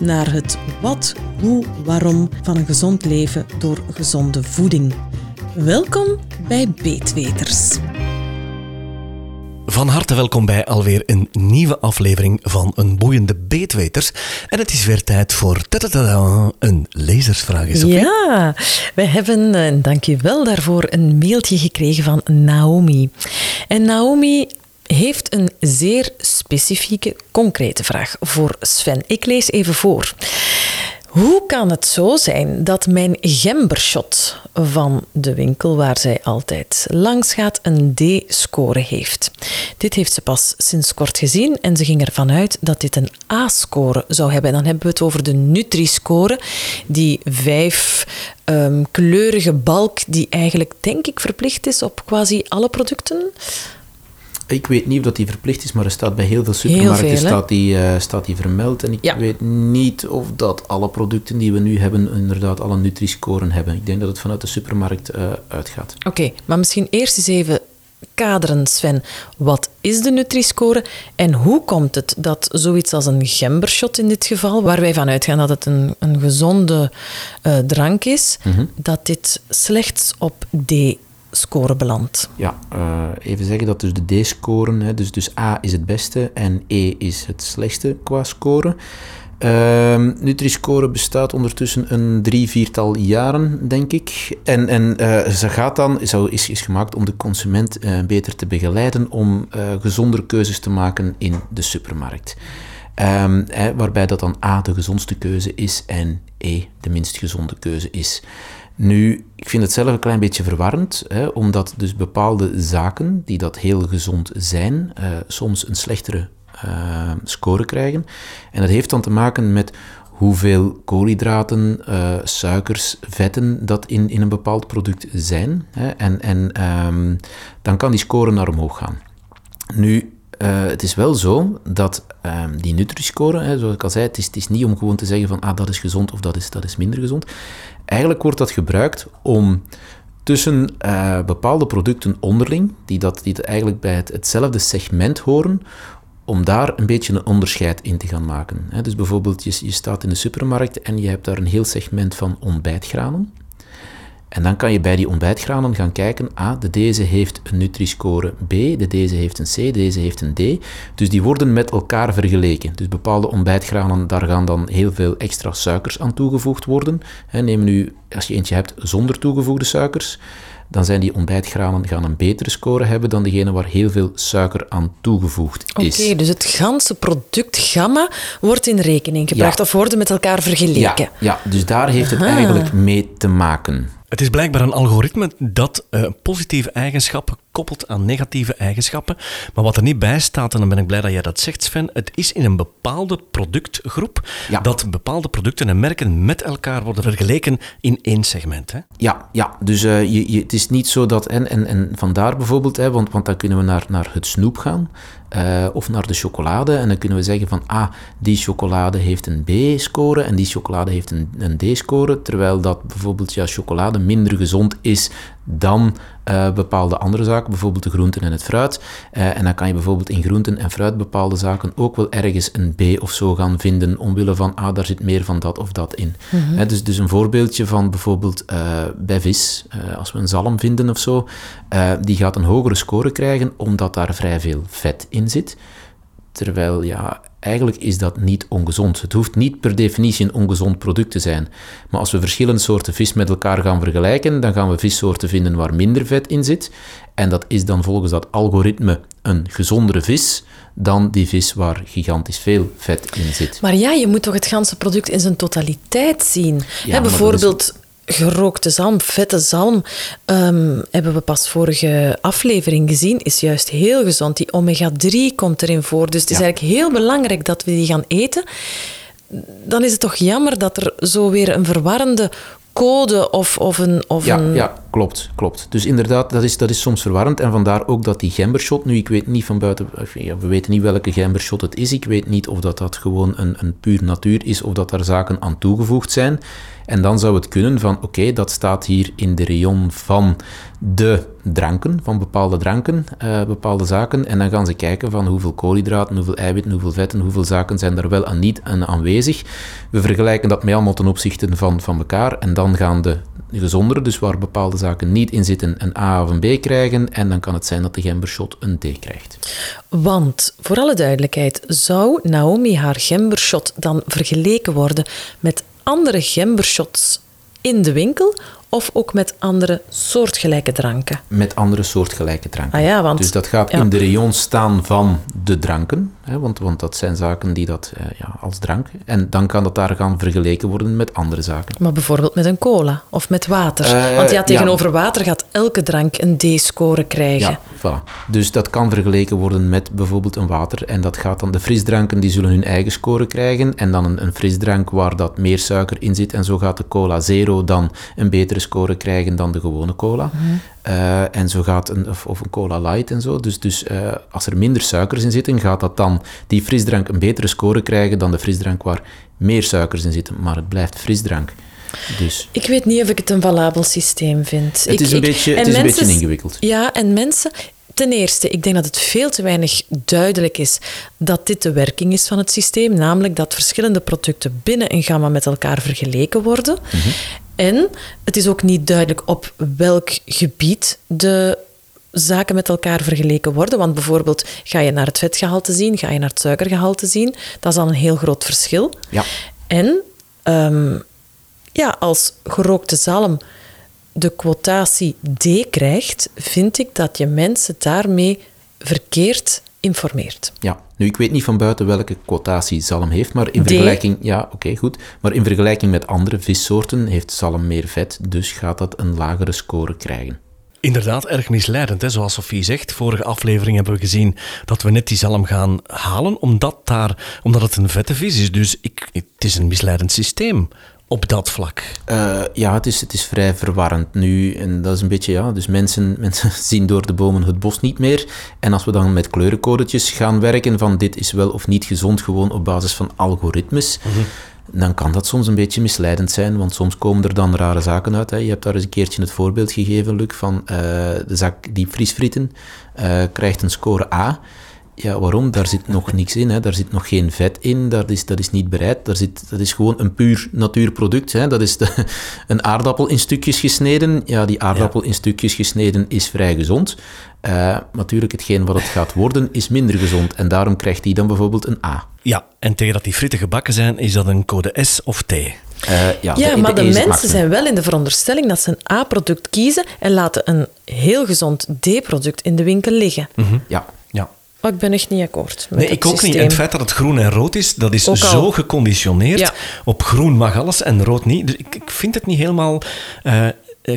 naar het wat, hoe, waarom van een gezond leven door gezonde voeding. Welkom bij Beetweters. Van harte welkom bij alweer een nieuwe aflevering van Een Boeiende Beetweters. En het is weer tijd voor een lezersvraag. Is Ja, we hebben, en dank je wel daarvoor, een mailtje gekregen van Naomi. En Naomi heeft een zeer specifieke, concrete vraag voor Sven. Ik lees even voor. Hoe kan het zo zijn dat mijn gembershot van de winkel waar zij altijd langs gaat een D-score heeft? Dit heeft ze pas sinds kort gezien en ze ging ervan uit dat dit een A-score zou hebben. En dan hebben we het over de Nutri-score, die vijf ehm, kleurige balk die eigenlijk denk ik verplicht is op quasi alle producten. Ik weet niet of dat die verplicht is, maar er staat bij heel veel supermarkten veel, staat, die, eh, staat die vermeld. En ik Ja. weet niet of dat alle producten die we nu hebben inderdaad alle Nutri-scoren hebben. Ik denk dat het vanuit de supermarkt eh, uitgaat. Oké, maar misschien eerst eens even kaderen, Sven. Wat is de Nutri-score en hoe komt het dat zoiets als een gembershot in dit geval, waar wij van uitgaan dat het een, een gezonde eh, drank is, dat dit slechts op D-score belandt? Ja, eh, even zeggen dat dus de D-scoren, dus, dus A is het beste en E is het slechtste qua score. Ehm Nutri-score bestaat ondertussen een drie, viertal jaren, denk ik. En, en eh, ze gaat dan, zo is, is gemaakt om de consument eh, beter te begeleiden om gezondere keuzes te maken in de supermarkt. Ehm, hè, waarbij dat dan A de gezondste keuze is en E de minst gezonde keuze is. Nu, ik vind het zelf een klein beetje verwarrend, hè, omdat dus bepaalde zaken die dat heel gezond zijn, eh, soms een slechtere eh, score krijgen. En dat heeft dan te maken met hoeveel koolhydraten, eh, suikers, vetten dat in, in een bepaald product zijn. Hè, en en ehm, dan kan die score naar omhoog gaan. Nu, het is wel zo dat ehm, die Nutri-score, zoals ik al zei, het is, het is niet om gewoon te zeggen van ah, dat is gezond of dat is, dat is minder gezond. Eigenlijk wordt dat gebruikt om tussen eh, bepaalde producten onderling, die, dat, die eigenlijk bij het, hetzelfde segment horen, om daar een beetje een onderscheid in te gaan maken. Dus bijvoorbeeld, je, je staat in de supermarkt en je hebt daar een heel segment van ontbijtgranen. En dan kan je bij die ontbijtgranen gaan kijken, ah, de deze heeft een Nutri-score B, de deze heeft een C, de deze heeft een D. Dus die worden met elkaar vergeleken. Dus bepaalde ontbijtgranen, daar gaan dan heel veel extra suikers aan toegevoegd worden. Neem nu, als je eentje hebt zonder toegevoegde suikers, dan zijn die ontbijtgranen gaan een betere score hebben dan degene waar heel veel suiker aan toegevoegd Oké, is. dus het ganse product gamma wordt in rekening gebracht Ja. of worden met elkaar vergeleken. Ja, ja, dus daar heeft het Aha. eigenlijk mee te maken. Het is blijkbaar een algoritme dat eh, positieve eigenschappen koppelt aan negatieve eigenschappen. Maar wat er niet bij staat, en dan ben ik blij dat jij dat zegt, Sven, het is in een bepaalde productgroep Ja. dat bepaalde producten en merken met elkaar worden vergeleken in één segment. Hè? Ja, ja dus eh, je, je, het is niet zo dat... En, en, en vandaar bijvoorbeeld, hè, want, want dan kunnen we naar, naar het snoep gaan. eh, of naar de chocolade. En dan kunnen we zeggen van... Ah, die chocolade heeft een B-score en die chocolade heeft een, een D-score. Terwijl dat bijvoorbeeld ja, chocolade minder gezond is dan eh, bepaalde andere zaken. Bijvoorbeeld de groenten en het fruit. Eh, en dan kan je bijvoorbeeld in groenten en fruit bepaalde zaken ook wel ergens een B of zo gaan vinden. Omwille van, ah, daar zit meer van dat of dat in. Hè, dus, dus een voorbeeldje van bijvoorbeeld eh, bij vis. als we een zalm vinden of zo. die gaat een hogere score krijgen omdat daar vrij veel vet in zit. Terwijl, ja, eigenlijk is dat niet ongezond. Het hoeft niet per definitie een ongezond product te zijn. Maar als we verschillende soorten vis met elkaar gaan vergelijken, dan gaan we vissoorten vinden waar minder vet in zit. En dat is dan volgens dat algoritme een gezondere vis dan die vis waar gigantisch veel vet in zit. Maar ja, je moet toch het ganse product in zijn totaliteit zien. Ja, bijvoorbeeld gerookte zalm, vette zalm, ehm, hebben we pas vorige aflevering gezien, is juist heel gezond. Die omega-3 komt erin voor. Dus het is eigenlijk heel belangrijk dat we die gaan eten. Dan is het toch jammer dat er zo weer een verwarrende code of, of een... Of ja, een... ja, klopt, klopt. Dus inderdaad, dat is, dat is soms verwarrend. En vandaar ook dat die gembershot, nu ik weet niet van buiten... We weten niet welke gembershot het is. Ik weet niet of dat, dat gewoon een, een puur natuur is of dat daar zaken aan toegevoegd zijn. En dan zou het kunnen van, oké, dat staat hier in de rayon van de dranken, van bepaalde dranken, uh, bepaalde zaken. En dan gaan ze kijken van hoeveel koolhydraten, hoeveel eiwitten, hoeveel vetten, hoeveel zaken zijn er wel en niet aanwezig. We vergelijken dat met allemaal ten opzichte van, van elkaar. En dan gaan de gezondere, dus waar bepaalde zaken niet in zitten, een A of een B krijgen. En dan kan het zijn dat de gembershot een D krijgt. Want, voor alle duidelijkheid, zou Naomi haar gembershot dan vergeleken worden met andere gembershots in de winkel of ook met andere soortgelijke dranken? Met andere soortgelijke dranken. Ah ja, want, dus dat gaat ja. in de rayon staan van de dranken, hè, want, want dat zijn zaken die dat eh, ja, als drank. En dan kan dat daar gaan vergeleken worden met andere zaken. Maar bijvoorbeeld met een cola of met water. Eh, want ja, tegenover ja. water gaat elke drank een D-score krijgen. Ja, voilà. Dus dat kan vergeleken worden met bijvoorbeeld een water. En dat gaat dan, de frisdranken die zullen hun eigen score krijgen. En dan een, een frisdrank waar dat meer suiker in zit. En zo gaat de cola zero dan een betere score krijgen dan de gewone cola. Mhm. Uh, en zo gaat een, of, of, een cola light en zo. Dus, dus uh, als er minder suikers in zitten, gaat dat dan die frisdrank een betere score krijgen dan de frisdrank waar meer suikers in zitten. Maar het blijft frisdrank. Dus. Ik weet niet of ik het een valabel systeem vind. Het ik, is een, ik, beetje, het is een beetje ingewikkeld. Ja, en mensen... Ten eerste, ik denk dat het veel te weinig duidelijk is dat dit de werking is van het systeem, namelijk dat verschillende producten binnen een gamma met elkaar vergeleken worden. Mm -hmm. En het is ook niet duidelijk op welk gebied de zaken met elkaar vergeleken worden. Want bijvoorbeeld, ga je naar het vetgehalte zien, ga je naar het suikergehalte zien, dat is al een heel groot verschil. Ja. En um, ja, als gerookte zalm de quotatie D krijgt, vind ik dat je mensen daarmee verkeerd informeert. Ja, nu ik weet niet van buiten welke quotatie zalm heeft, maar in vergelijking, ja, oké, okay, goed. Maar in vergelijking met andere vissoorten heeft zalm meer vet, dus gaat dat een lagere score krijgen. Inderdaad, erg misleidend. Hè? Zoals Sophie zegt, vorige aflevering hebben we gezien dat we net die zalm gaan halen, omdat, daar, omdat het een vette vis is. Dus ik, het is een misleidend systeem op dat vlak. Uh, ja, het is, het is vrij verwarrend nu. En dat is een beetje, ja, dus mensen, mensen zien door de bomen het bos niet meer. En als we dan met kleurencodetjes gaan werken van dit is wel of niet gezond, gewoon op basis van algoritmes, Mhm. dan kan dat soms een beetje misleidend zijn, want soms komen er dan rare zaken uit. Hè. Je hebt daar eens een keertje het voorbeeld gegeven, Luc, van uh, de zak diepvriesfrieten uh, krijgt een score A. Ja, waarom? Daar zit nog niks in, hè. daar zit nog geen vet in, dat is, dat is niet bereid. Daar zit, dat is gewoon een puur natuurproduct. Hè. Dat is de, een aardappel in stukjes gesneden. Ja, die aardappel ja. in stukjes gesneden is vrij gezond. Uh, natuurlijk, hetgeen wat het gaat worden, is minder gezond. En daarom krijgt die dan bijvoorbeeld een A. Ja, en tegen dat die fritten gebakken zijn, is dat een code S of T? Uh, ja, ja, de, maar de, de mensen zijn wel in de veronderstelling dat ze een A-product kiezen en laten een heel gezond D-product in de winkel liggen. Mm -hmm. Ja. Maar ik ben echt niet akkoord met Nee, ik ook systeem. niet. En het feit dat het groen en rood is, dat is Ook zo al. geconditioneerd. Ja. Op groen mag alles en rood niet. Dus ik, ik vind het niet helemaal uh,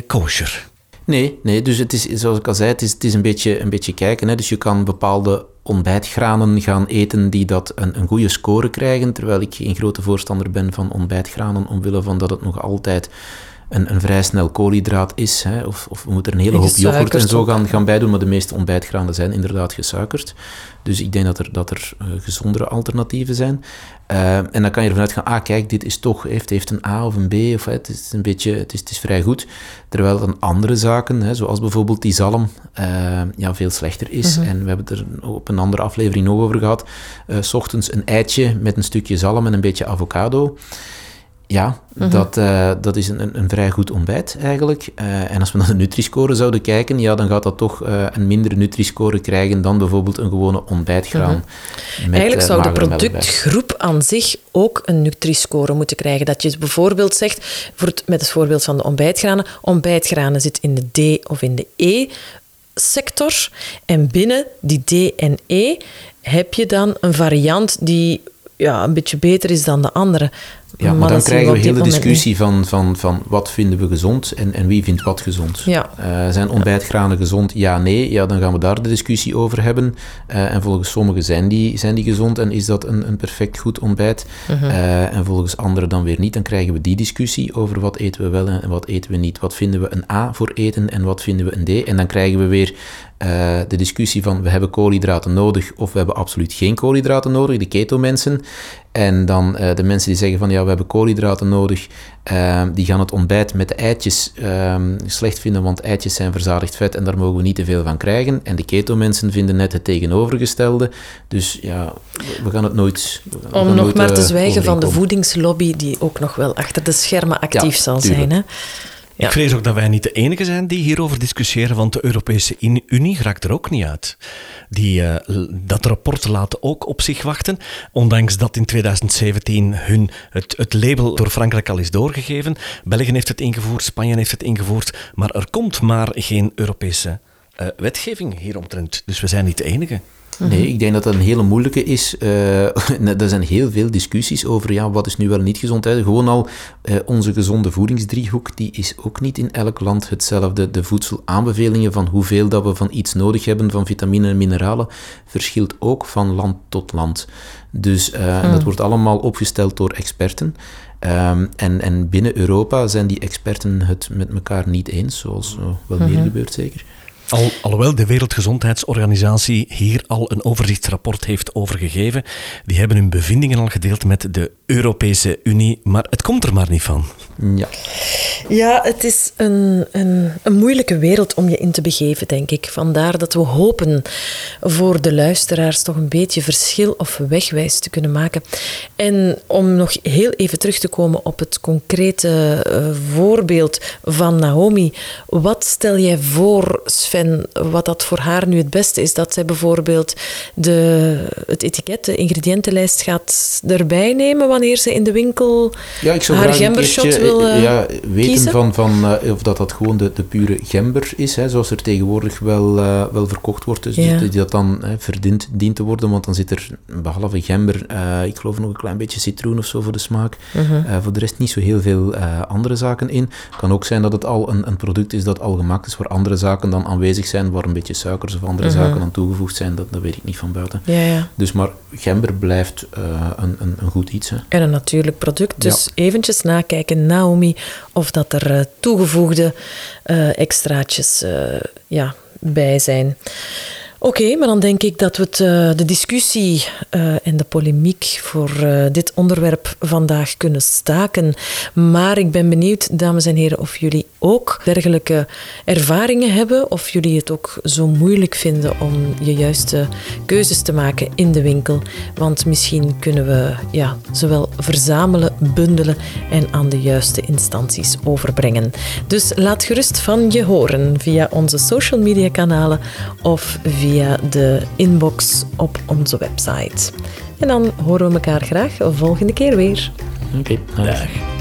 kosher. Nee, nee, dus het is, zoals ik al zei, het is, het is een, beetje, een beetje kijken. Hè. Dus je kan bepaalde ontbijtgranen gaan eten die dat een, een goede score krijgen, terwijl ik geen grote voorstander ben van ontbijtgranen, omwille van dat het nog altijd een, een vrij snel koolhydraat is. Hè. Of, of we moeten er een hele En hoop yoghurt en zo gaan, gaan bijdoen, maar de meeste ontbijtgranen zijn inderdaad gesuikerd. Dus ik denk dat er, dat er uh, gezondere alternatieven zijn. Uh, en dan kan je ervan uitgaan, ah kijk, dit is toch, heeft, heeft een A of een B, of het is een beetje, het is, het is vrij goed. Terwijl dan andere zaken, hè, zoals bijvoorbeeld die zalm, uh, ja, veel slechter is. Mhm. En we hebben het er op een andere aflevering nog over gehad. Uh, s ochtends een eitje met een stukje zalm en een beetje avocado. Ja, Mhm. dat, uh, dat is een, een vrij goed ontbijt eigenlijk. Uh, en als we naar de Nutri-score zouden kijken, ja, dan gaat dat toch uh, een mindere Nutri-score krijgen dan bijvoorbeeld een gewone ontbijtgraan. Mhm. eh, Eigenlijk zou de productgroep aan zich ook een Nutri-score moeten krijgen. Dat je bijvoorbeeld zegt, voor het, met het voorbeeld van de ontbijtgranen, ontbijtgranen zit in de D of in de E-sector. En binnen die D en E heb je dan een variant die ja, een beetje beter is dan de andere. Ja, maar, dan krijgen we heel de discussie van, van, van wat vinden we gezond en, en wie vindt wat gezond. Ja. Uh, zijn ontbijtgranen gezond? Ja, nee. Ja, dan gaan we daar de discussie over hebben. Uh, en volgens sommigen zijn die, zijn die gezond en is dat een, een perfect goed ontbijt. Uh-huh. Uh, en volgens anderen dan weer niet. Dan krijgen we die discussie over wat eten we wel en wat eten we niet. Wat vinden we een A voor eten en wat vinden we een D. En dan krijgen we weer uh, de discussie van we hebben koolhydraten nodig of we hebben absoluut geen koolhydraten nodig, de keto-mensen. En dan uh, de mensen die zeggen van ja, we hebben koolhydraten nodig, uh, die gaan het ontbijt met de eitjes ehm, slecht vinden, want eitjes zijn verzadigd vet en daar mogen we niet te veel van krijgen. En de keto-mensen vinden net het tegenovergestelde. Dus ja, we gaan het nooit. Om nog maar te zwijgen van de voedingslobby, die ook nog wel achter de schermen actief zal zijn. Hè? Ik vrees ook dat wij niet de enige zijn die hierover discussiëren, want de Europese Unie raakt er ook niet uit. Die, uh, dat rapport laat ook op zich wachten, ondanks dat in 2017 hun, het, het label door Frankrijk al is doorgegeven. België heeft het ingevoerd, Spanje heeft het ingevoerd, maar er komt maar geen Europese uh, wetgeving hieromtrent. Dus we zijn niet de enige. Nee, ik denk dat dat een hele moeilijke is. Uh, er zijn heel veel discussies over ja, wat is nu wel niet gezond. Hè. Gewoon al uh, onze gezonde voedingsdriehoek, die is ook niet in elk land hetzelfde. De voedselaanbevelingen van hoeveel dat we van iets nodig hebben, van vitamine en mineralen, verschilt ook van land tot land. Dus uh, hmm. dat wordt allemaal opgesteld door experten. Um, en, en binnen Europa zijn die experten het met elkaar niet eens, zoals wel meer mhm. gebeurt zeker. Al, alhoewel de Wereldgezondheidsorganisatie hier al een overzichtsrapport heeft over gegeven, die hebben hun bevindingen al gedeeld met de Europese Unie, maar het komt er maar niet van. Ja, ja het is een, een, een moeilijke wereld om je in te begeven, denk ik. Vandaar dat we hopen voor de luisteraars toch een beetje verschil of wegwijs te kunnen maken. En om nog heel even terug te komen op het concrete uh, voorbeeld van Naomi, wat stel jij voor, Sven? En wat dat voor haar nu het beste is, dat zij bijvoorbeeld de, het etiket, de ingrediëntenlijst gaat erbij nemen wanneer ze in de winkel ja, ik zou haar gembershot wil uh, ja, weten van, van uh, of dat, dat gewoon de, de pure gember is, hè, zoals er tegenwoordig wel, uh, wel verkocht wordt. Dus ja. die, die, dat dan hè, verdient dient te worden, want dan zit er behalve gember, ik geloof nog een klein beetje citroen of zo voor de smaak. -huh. Mhm. voor de rest niet zo heel veel andere zaken in. Het kan ook zijn dat het al een, een product is dat al gemaakt is voor andere zaken dan aanwezig zijn, waar een beetje suikers of andere mhm. zaken aan toegevoegd zijn, dat, dat weet ik niet van buiten. Ja, ja. Dus maar gember blijft een, een, een, goed iets. Hè. En een natuurlijk product. Dus eventjes nakijken, Naomi, of dat er uh, toegevoegde uh, extraatjes ja, bij zijn. Oké, maar dan denk ik dat we het, uh, de discussie uh, en de polemiek voor uh, dit onderwerp vandaag kunnen staken. Maar ik ben benieuwd, dames en heren, of jullie ook dergelijke ervaringen hebben. Of jullie het ook zo moeilijk vinden om je juiste keuzes te maken in de winkel. Want misschien kunnen we ja, zowel verzamelen, bundelen en aan de juiste instanties overbrengen. Dus laat gerust van je horen via onze social media kanalen of via via de inbox op onze website. En dan horen we elkaar graag volgende keer weer. Oké, okay, dag.